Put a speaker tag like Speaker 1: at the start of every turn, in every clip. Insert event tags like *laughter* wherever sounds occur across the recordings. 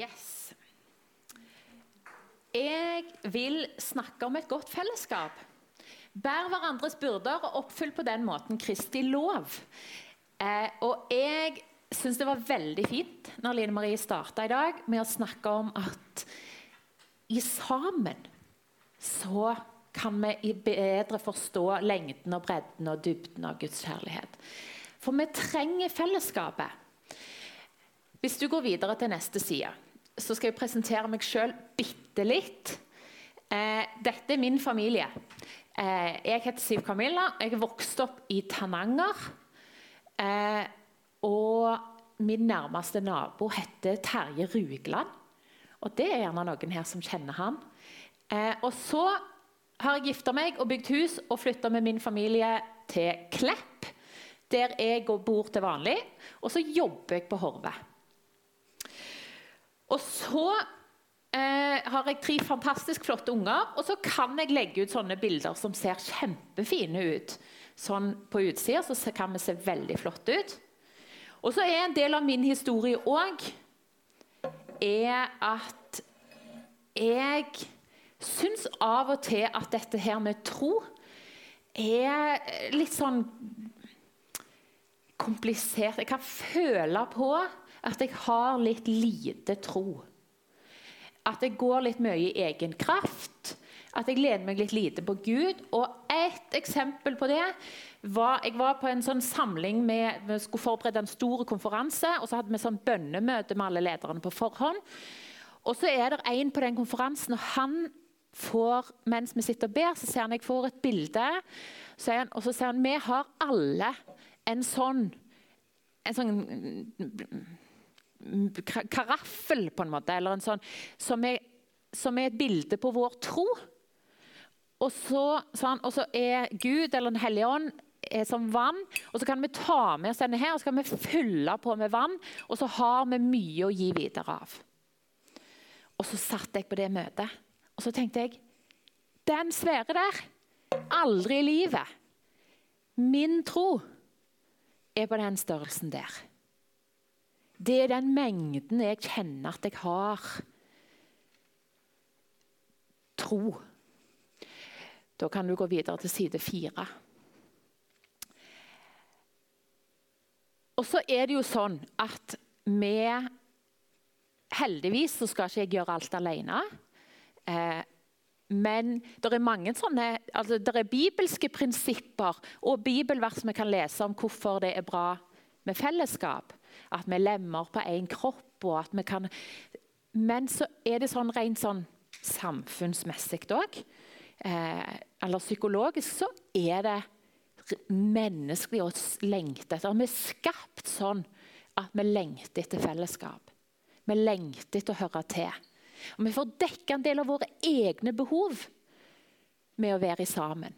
Speaker 1: Yes. Jeg vil snakke om et godt fellesskap. Bær hverandres byrder og oppfyll på den måten Kristi lov. Eh, og jeg syns det var veldig fint når Line Marie starta i dag med å snakke om at i sammen så kan vi bedre forstå lengden og bredden og dybden av Guds kjærlighet. For vi trenger fellesskapet. Hvis du går videre til neste side, så skal jeg presentere meg sjøl bitte litt. Eh, dette er min familie. Eh, jeg heter Siv Camilla. Jeg er vokst opp i Tananger. Eh, og min nærmeste nabo heter Terje Rugland. Og det er gjerne noen her som kjenner han. Eh, og så har jeg gifta meg og bygd hus og flytta med min familie til Klepp, der jeg bor til vanlig. Og så jobber jeg på Horve. Og så eh, har jeg tre fantastisk flotte unger, og så kan jeg legge ut sånne bilder som ser kjempefine ut. Sånn på utsida så kan vi se veldig flotte ut. Og så er en del av min historie òg at jeg syns av og til at dette her med tro er litt sånn komplisert. Jeg kan føle på at jeg har litt lite tro. At jeg går litt mye i egen kraft. At jeg lener meg litt lite på Gud. Og ett eksempel på det var Jeg var på en sånn samling med, Vi skulle forberede en stor konferanse, og så hadde vi sånn bønnemøte med alle lederne på forhånd. Og så er det en på den konferansen, og han får, mens vi sitter og ber, så ser han jeg får et bilde. Så han, og så sier han vi har alle en sånn en sånn karaffel, på en måte, eller en sånn, som er, som er et bilde på vår tro. Og så, sånn, og så er Gud eller Den hellige ånd som vann. og Så kan vi ta med oss denne her, og så kan vi fylle på med vann. Og så har vi mye å gi videre av. Og så satt jeg på det møtet, og så tenkte jeg Den svære der Aldri i livet. Min tro er på den størrelsen der. Det er den mengden jeg kjenner at jeg har tro. Da kan du gå videre til side fire. Og så er det jo sånn at vi Heldigvis så skal ikke jeg gjøre alt alene. Eh, men det er mange sånne, altså det er bibelske prinsipper og bibelvers vi kan lese om hvorfor det er bra med fellesskap. At vi lemmer på én kropp. og at vi kan... Men så er det sånn rent sånn samfunnsmessig òg, eh, eller psykologisk, så er det menneskelig å lengte etter. Vi er skapt sånn at vi lengter etter fellesskap. Vi lengter etter å høre til. Og Vi får dekket en del av våre egne behov med å være sammen.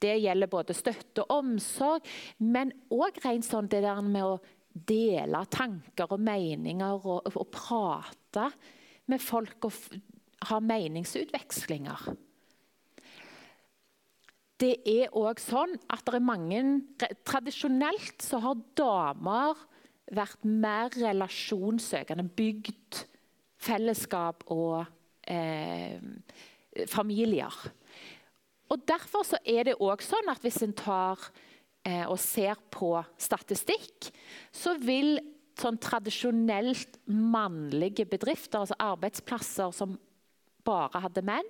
Speaker 1: Det gjelder både støtte og omsorg, men òg rent sånn det der med å dele tanker og meninger og, og prate med folk og ha meningsutvekslinger. Det er òg sånn at det er mange Tradisjonelt så har damer vært mer relasjonssøkende, bygd fellesskap og eh, familier. Og Derfor så er det òg sånn at hvis en tar og ser på statistikk, så vil sånn tradisjonelt mannlige bedrifter, altså arbeidsplasser som bare hadde menn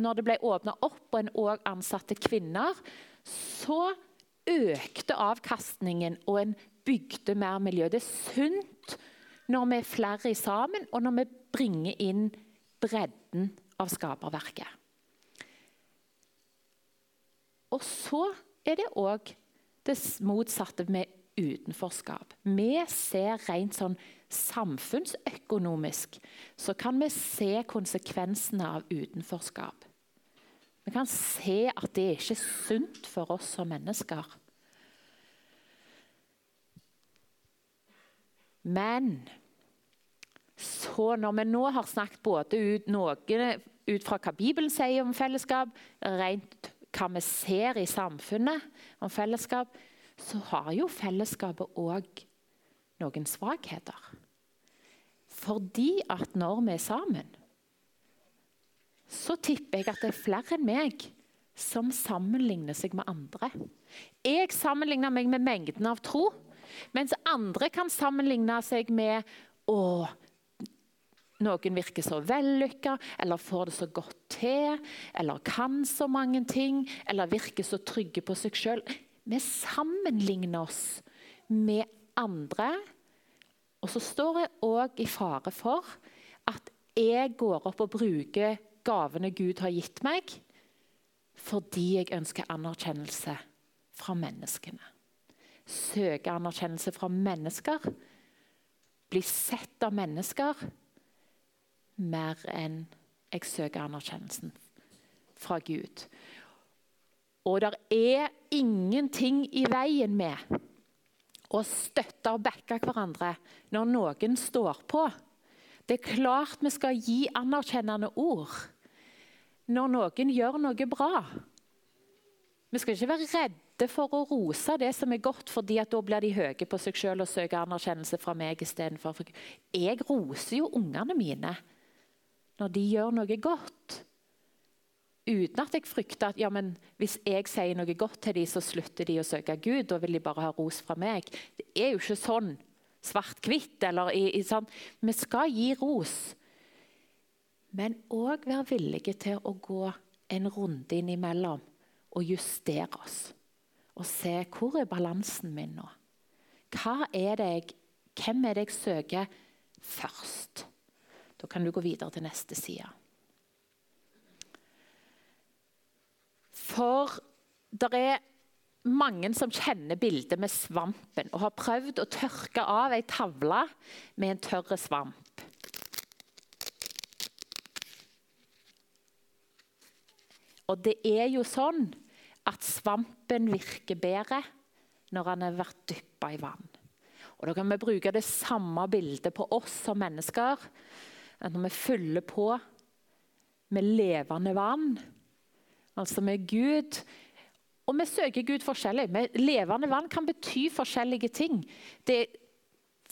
Speaker 1: Når det ble åpna opp og en òg ansatte kvinner, så økte avkastningen, og en bygde mer miljø. Det er sunt når vi er flere sammen, og når vi bringer inn bredden av skaperverket. Og så er det òg det motsatte med utenforskap. Vi ser rent sånn samfunnsøkonomisk så kan vi se konsekvensene av utenforskap. Vi kan se at det er ikke sunt for oss som mennesker. Men så når vi nå har snakket både ut, noe ut fra hva Bibelen sier om fellesskap, rent hva vi ser i samfunnet om fellesskap, så har jo fellesskapet òg noen svakheter. Fordi at når vi er sammen, så tipper jeg at det er flere enn meg som sammenligner seg med andre. Jeg sammenligner meg med mengden av tro, mens andre kan sammenligne seg med å, noen virker så vellykka, eller får det så godt til, eller kan så mange ting, eller virker så trygge på seg sjøl. Vi sammenligner oss med andre. Og så står jeg òg i fare for at jeg går opp og bruker gavene Gud har gitt meg, fordi jeg ønsker anerkjennelse fra menneskene. Søker anerkjennelse fra mennesker. Bli sett av mennesker mer enn jeg søker anerkjennelsen fra Gud. Og det er ingenting i veien med å støtte og backe hverandre når noen står på. Det er klart vi skal gi anerkjennende ord når noen gjør noe bra. Vi skal ikke være redde for å rose det som er godt, fordi da blir de høye på seg selv og søker anerkjennelse fra meg istedenfor. Jeg roser jo ungene mine når de gjør noe godt. Uten at jeg frykter at ja, hvis jeg sier noe godt til dem, så slutter de å søke Gud. Da vil de bare ha ros fra meg. Det er jo ikke sånn svart-hvitt. sånn. Vi skal gi ros, men òg være villige til å gå en runde innimellom og justere oss. Og se hvor er balansen min nå. Hva er det jeg, hvem er det jeg søker først? Da kan du gå videre til neste side. For det er mange som kjenner bildet med svampen og har prøvd å tørke av ei tavle med en tørr svamp. Og det er jo sånn at svampen virker bedre når den har vært dyppa i vann. Og Da kan vi bruke det samme bildet på oss som mennesker. At når vi fyller på med levende vann, altså med Gud Og vi søker Gud forskjellig. Med levende vann kan bety forskjellige ting. Det,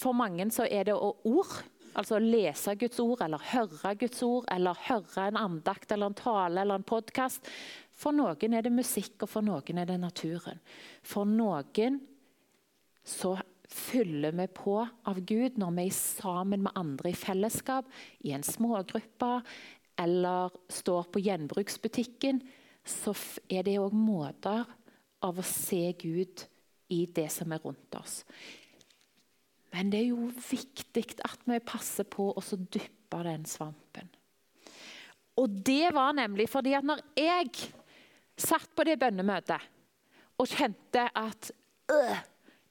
Speaker 1: for mange er det ord. Altså å lese Guds ord, eller høre Guds ord, eller høre en andakt eller en tale eller en podkast. For noen er det musikk, og for noen er det naturen. For noen så fyller vi på av Gud når vi er sammen med andre i fellesskap, i en smågruppe, eller står på gjenbruksbutikken, så er det òg måter av å se Gud i det som er rundt oss. Men det er jo viktig at vi passer på å dyppe den svampen. Og det var nemlig fordi at når jeg satt på det bønnemøtet og kjente at øh,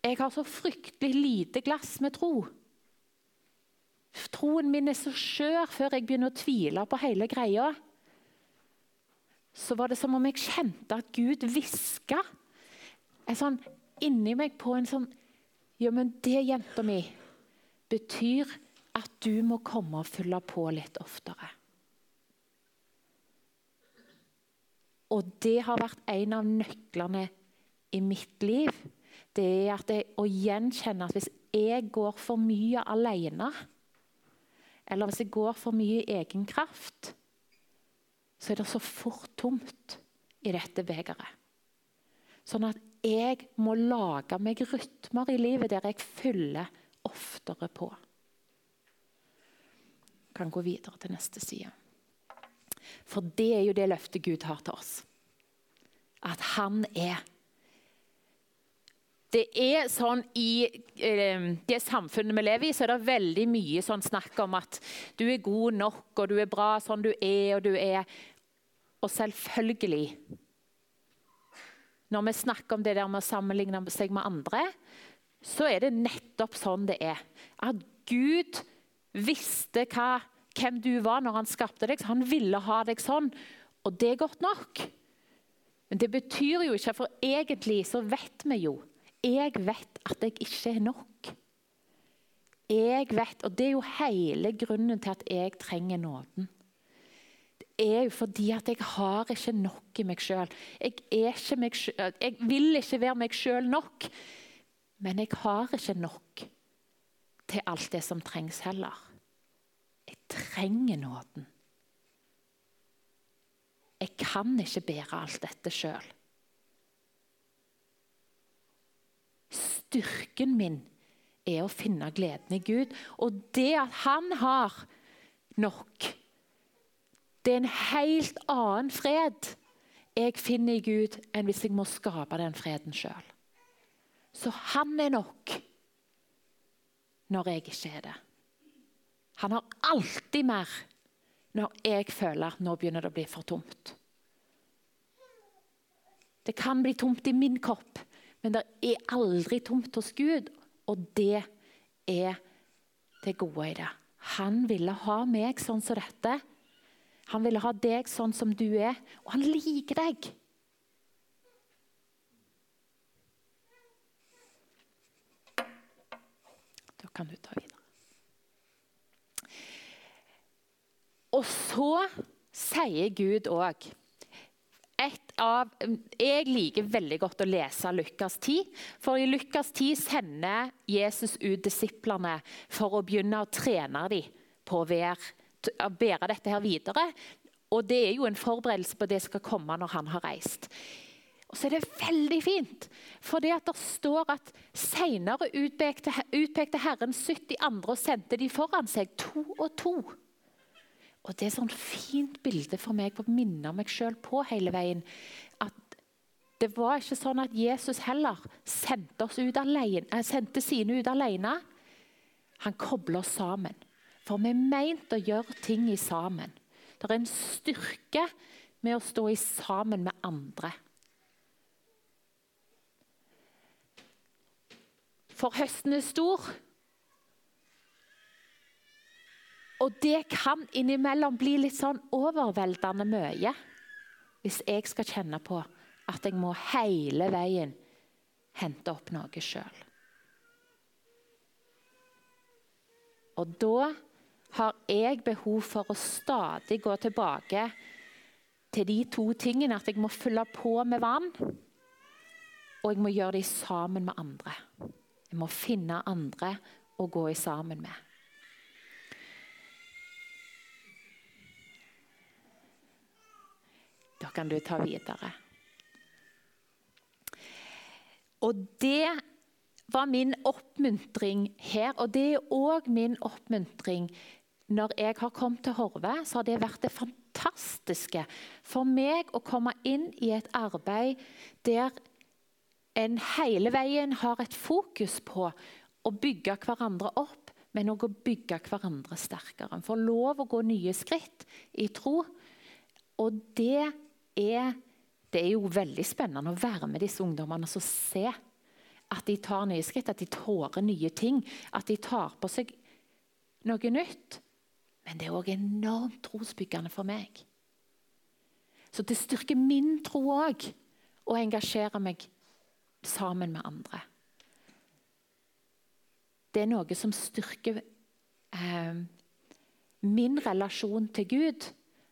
Speaker 1: jeg har så fryktelig lite glass med tro Troen min er så skjør før jeg begynner å tvile på hele greia. Så var det som om jeg kjente at Gud hviska sånn, inni meg på en sånn Ja, men det, jenta mi, betyr at du må komme og fylle på litt oftere. Og det har vært en av nøklene i mitt liv det er jeg, å gjenkjenne at hvis jeg går for mye alene, eller hvis jeg går for mye i egen kraft, så er det så fort tomt i dette begeret. Sånn at jeg må lage meg rytmer i livet der jeg fyller oftere på. Jeg kan gå videre til neste side. For det er jo det løftet Gud har til oss. At han er det er sånn I eh, det samfunnet vi lever i, så er det veldig mye sånn snakk om at du er god nok, og du er bra sånn du er, og du er Og selvfølgelig Når vi snakker om det der med å sammenligne seg med andre, så er det nettopp sånn det er. At Gud visste hva, hvem du var når han skapte deg. så Han ville ha deg sånn, og det er godt nok. Men det betyr jo ikke, for egentlig så vet vi jo jeg vet at jeg ikke er nok. Jeg vet, og Det er jo hele grunnen til at jeg trenger nåden. Det er jo fordi at jeg har ikke nok i meg sjøl. Jeg, jeg, vil ikke være meg sjøl nok, men jeg har ikke nok til alt det som trengs heller. Jeg trenger nåden. Jeg kan ikke bære alt dette sjøl. Styrken min er å finne gleden i Gud. Og det at han har nok, det er en helt annen fred jeg finner i Gud, enn hvis jeg må skape den freden sjøl. Så han er nok når jeg ikke er det. Han har alltid mer når jeg føler at nå begynner det å bli for tomt. Det kan bli tomt i min kropp, men det er aldri tomt hos Gud. Og det er det gode i det. Han ville ha meg sånn som dette. Han ville ha deg sånn som du er, og han liker deg. Da kan du ta videre. Og så sier Gud òg av, Jeg liker veldig godt å lese Lukas 10. For i Lukas 10 sender Jesus ut disiplene for å begynne å trene dem på å bære dette her videre. Og Det er jo en forberedelse på det som skal komme når han har reist. Og så er det veldig fint, for det at det står at senere utpekte, utpekte Herren 70 andre og sendte de foran seg, to og to. Og Det er sånn fint bilde for meg på å minne meg sjøl på hele veien. At det var ikke sånn at Jesus heller sendte, alene, eh, sendte sine ut alene. Han kobler oss sammen. For vi er meint å gjøre ting i sammen. Det er en styrke med å stå i sammen med andre. For høsten er stor. Og det kan innimellom bli litt sånn overveldende mye. Hvis jeg skal kjenne på at jeg må hele veien hente opp noe sjøl. Og da har jeg behov for å stadig gå tilbake til de to tingene. At jeg må fylle på med vann, og jeg må gjøre det sammen med andre. Jeg må finne andre å gå i sammen med. Da kan du ta videre. Og det var min oppmuntring her, og det er òg min oppmuntring når jeg har kommet til Horve, så har det vært det fantastiske for meg å komme inn i et arbeid der en hele veien har et fokus på å bygge hverandre opp, men òg å bygge hverandre sterkere. En får lov å gå nye skritt i tro. Og det er, det er jo veldig spennende å være med disse ungdommene og se at de tar nye skritt, at de tårer nye ting. At de tar på seg noe nytt. Men det er òg enormt trosbyggende for meg. Så det styrker min tro òg å engasjere meg sammen med andre. Det er noe som styrker eh, min relasjon til Gud,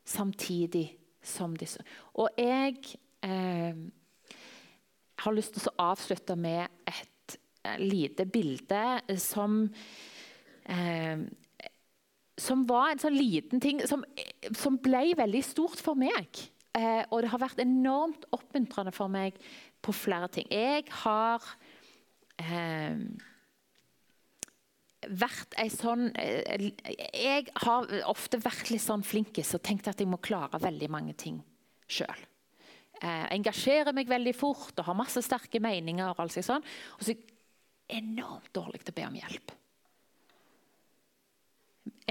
Speaker 1: samtidig som disse. Og jeg eh, har lyst til å avslutte med et eh, lite bilde som eh, Som var en sånn liten ting som, som ble veldig stort for meg. Eh, og det har vært enormt oppmuntrende for meg på flere ting. Jeg har eh, vært ei sånn eh, Jeg har ofte vært litt sånn flinkis og tenkt at jeg må klare veldig mange ting sjøl. Eh, engasjerer meg veldig fort og har masse sterke meninger. Og, alt sånn. og så er jeg enormt dårlig til å be om hjelp.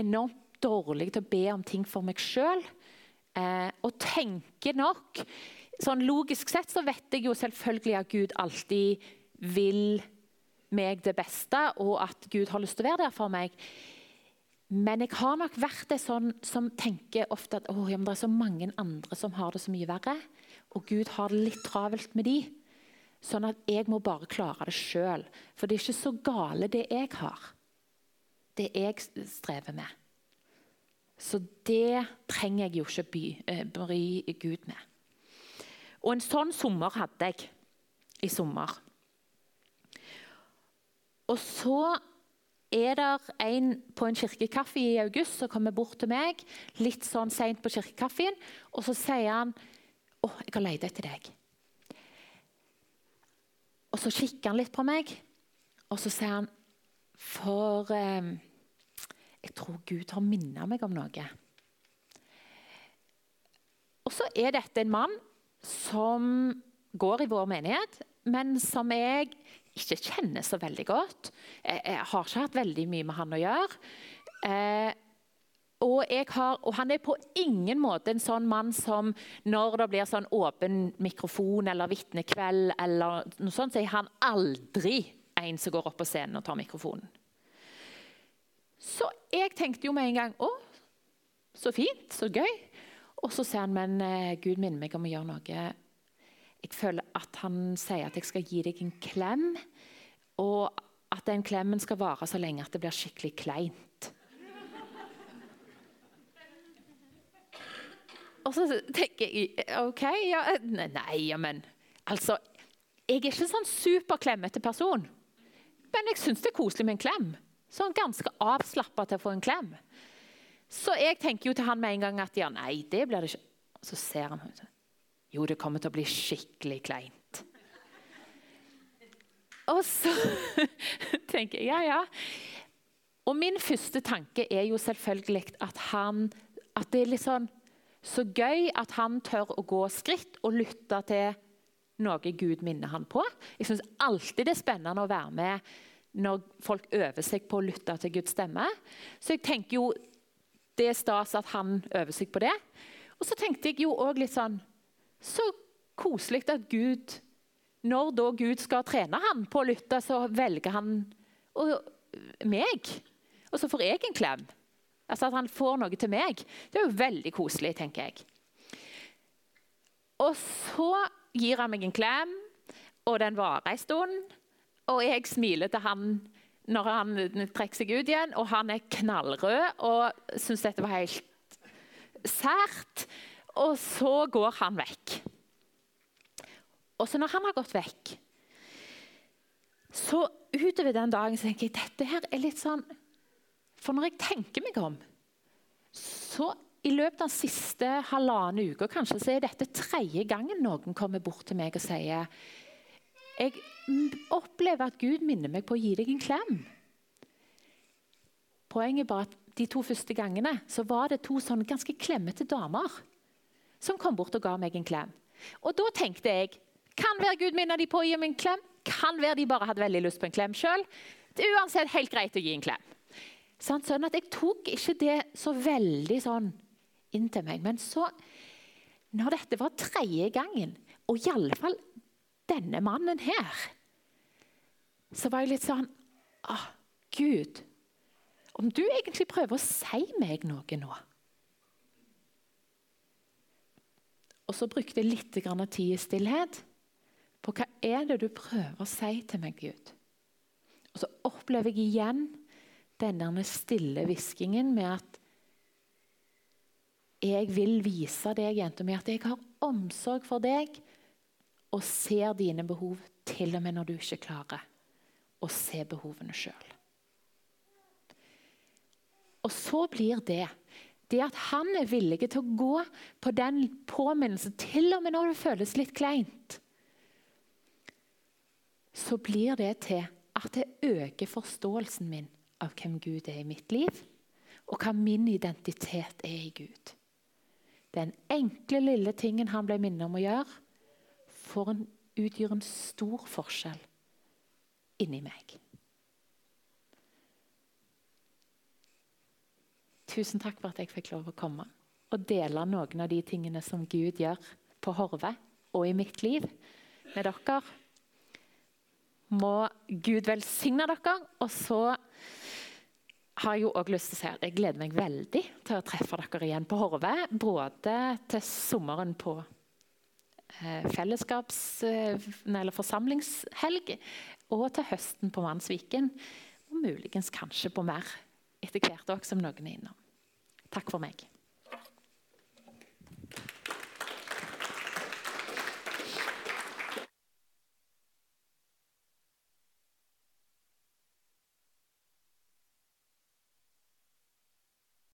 Speaker 1: Enormt dårlig til å be om ting for meg sjøl. Eh, og tenker nok sånn Logisk sett så vet jeg jo selvfølgelig at Gud alltid vil meg det beste, og at Gud har lyst til å være der for meg. Men jeg har nok vært det sånn som tenker ofte at ja, det er så mange andre som har det så mye verre. Og Gud har det litt travelt med de. Sånn at jeg må bare klare det sjøl. For det er ikke så gale, det jeg har. Det jeg strever med. Så det trenger jeg jo ikke by, eh, bry Gud med. Og en sånn sommer hadde jeg i sommer. Og så er det en på en kirkekaffe i august som kommer bort til meg litt sånn seint på kirkekaffen, og så sier han å, jeg har lett etter deg. Og så kikker han litt på meg, og så sier han For eh, jeg tror Gud har minnet meg om noe. Og så er dette en mann som går i vår menighet, men som jeg ikke kjenner så veldig godt. Jeg, har ikke hatt veldig mye med han å gjøre. Eh, og, har, og, han er på ingen måte en sånn mann som når det blir sånn åpen mikrofon eller vitnekveld, eller noe sånt, så er han aldri en som går opp på scenen og tar mikrofonen. Så jeg tenkte jo med en gang Å, så fint, så gøy. Og så sier han men eh, Gud minner meg om å gjøre noe jeg føler at han sier at jeg skal gi deg en klem, og at den klemmen skal vare så lenge at det blir skikkelig kleint. Og så tenker jeg OK, ja, Nei, ja, men Altså, jeg er ikke sånn superklemmete person. Men jeg syns det er koselig med en klem. Sånn ganske avslappa til å få en klem. Så jeg tenker jo til han med en gang at ja, nei, det blir det ikke. Så ser han jo, det kommer til å bli skikkelig kleint. Og så *laughs* tenker jeg ja, ja. Og min første tanke er jo selvfølgelig at, han, at det er litt sånn så gøy at han tør å gå skritt og lytte til noe Gud minner han på. Jeg syns alltid det er spennende å være med når folk øver seg på å lytte til Guds stemme. Så jeg tenker jo det er stas at han øver seg på det. Og så tenkte jeg jo òg litt sånn så koselig at Gud Når da Gud skal trene ham på å lytte, så velger han meg. Og så får jeg en klem. Altså At han får noe til meg. Det er jo veldig koselig, tenker jeg. Og så gir han meg en klem, og den varer en stund. Og jeg smiler til han når han trekker seg ut igjen, og han er knallrød og syns dette var helt sært. Og så går han vekk. Og så når han har gått vekk, så utover den dagen så tenker jeg dette her er litt sånn For når jeg tenker meg om, så i løpet av den siste halvannen uka kanskje, så er dette tredje gangen noen kommer bort til meg og sier jeg opplever at Gud minner meg på å gi deg en klem. Poenget er bare at de to første gangene så var det to sånne ganske klemmete damer som kom bort og ga meg en klem. Og da tenkte jeg kan være Gud minner de på å gi meg en klem. Kan være de bare hadde veldig lyst på en klem sjøl. Uansett helt greit å gi en klem. Sånn at Jeg tok ikke det så veldig sånn inn til meg. Men så, når dette var tredje gangen, og i alle fall denne mannen her, så var jeg litt sånn Å, Gud, om du egentlig prøver å si meg noe nå Og så brukte jeg litt tid i stillhet på hva er det du prøver å si til meg, Gud. Og så opplever jeg igjen denne stille hviskingen med at jeg vil vise deg, jenta mi, at jeg har omsorg for deg og ser dine behov, til og med når du ikke klarer å se behovene sjøl. Og så blir det det at han er villig til å gå på den påminnelsen, til og med når det føles litt kleint, så blir det til at det øker forståelsen min av hvem Gud er i mitt liv, og hva min identitet er i Gud. Den enkle, lille tingen han ble minnet om å gjøre, en, utgjør en stor forskjell inni meg. Tusen takk for at jeg fikk lov å komme og dele noen av de tingene som Gud gjør på Horve og i mitt liv med dere. Må Gud velsigne dere. Og så har jeg jo også lyst til å si at jeg gleder meg veldig til å treffe dere igjen på Horve. Både til sommeren på eh, fellesskaps- eh, eller forsamlingshelg og til høsten på Mannsviken. Og muligens kanskje på mer etter hvert òg, som noen er innom. Takk for meg.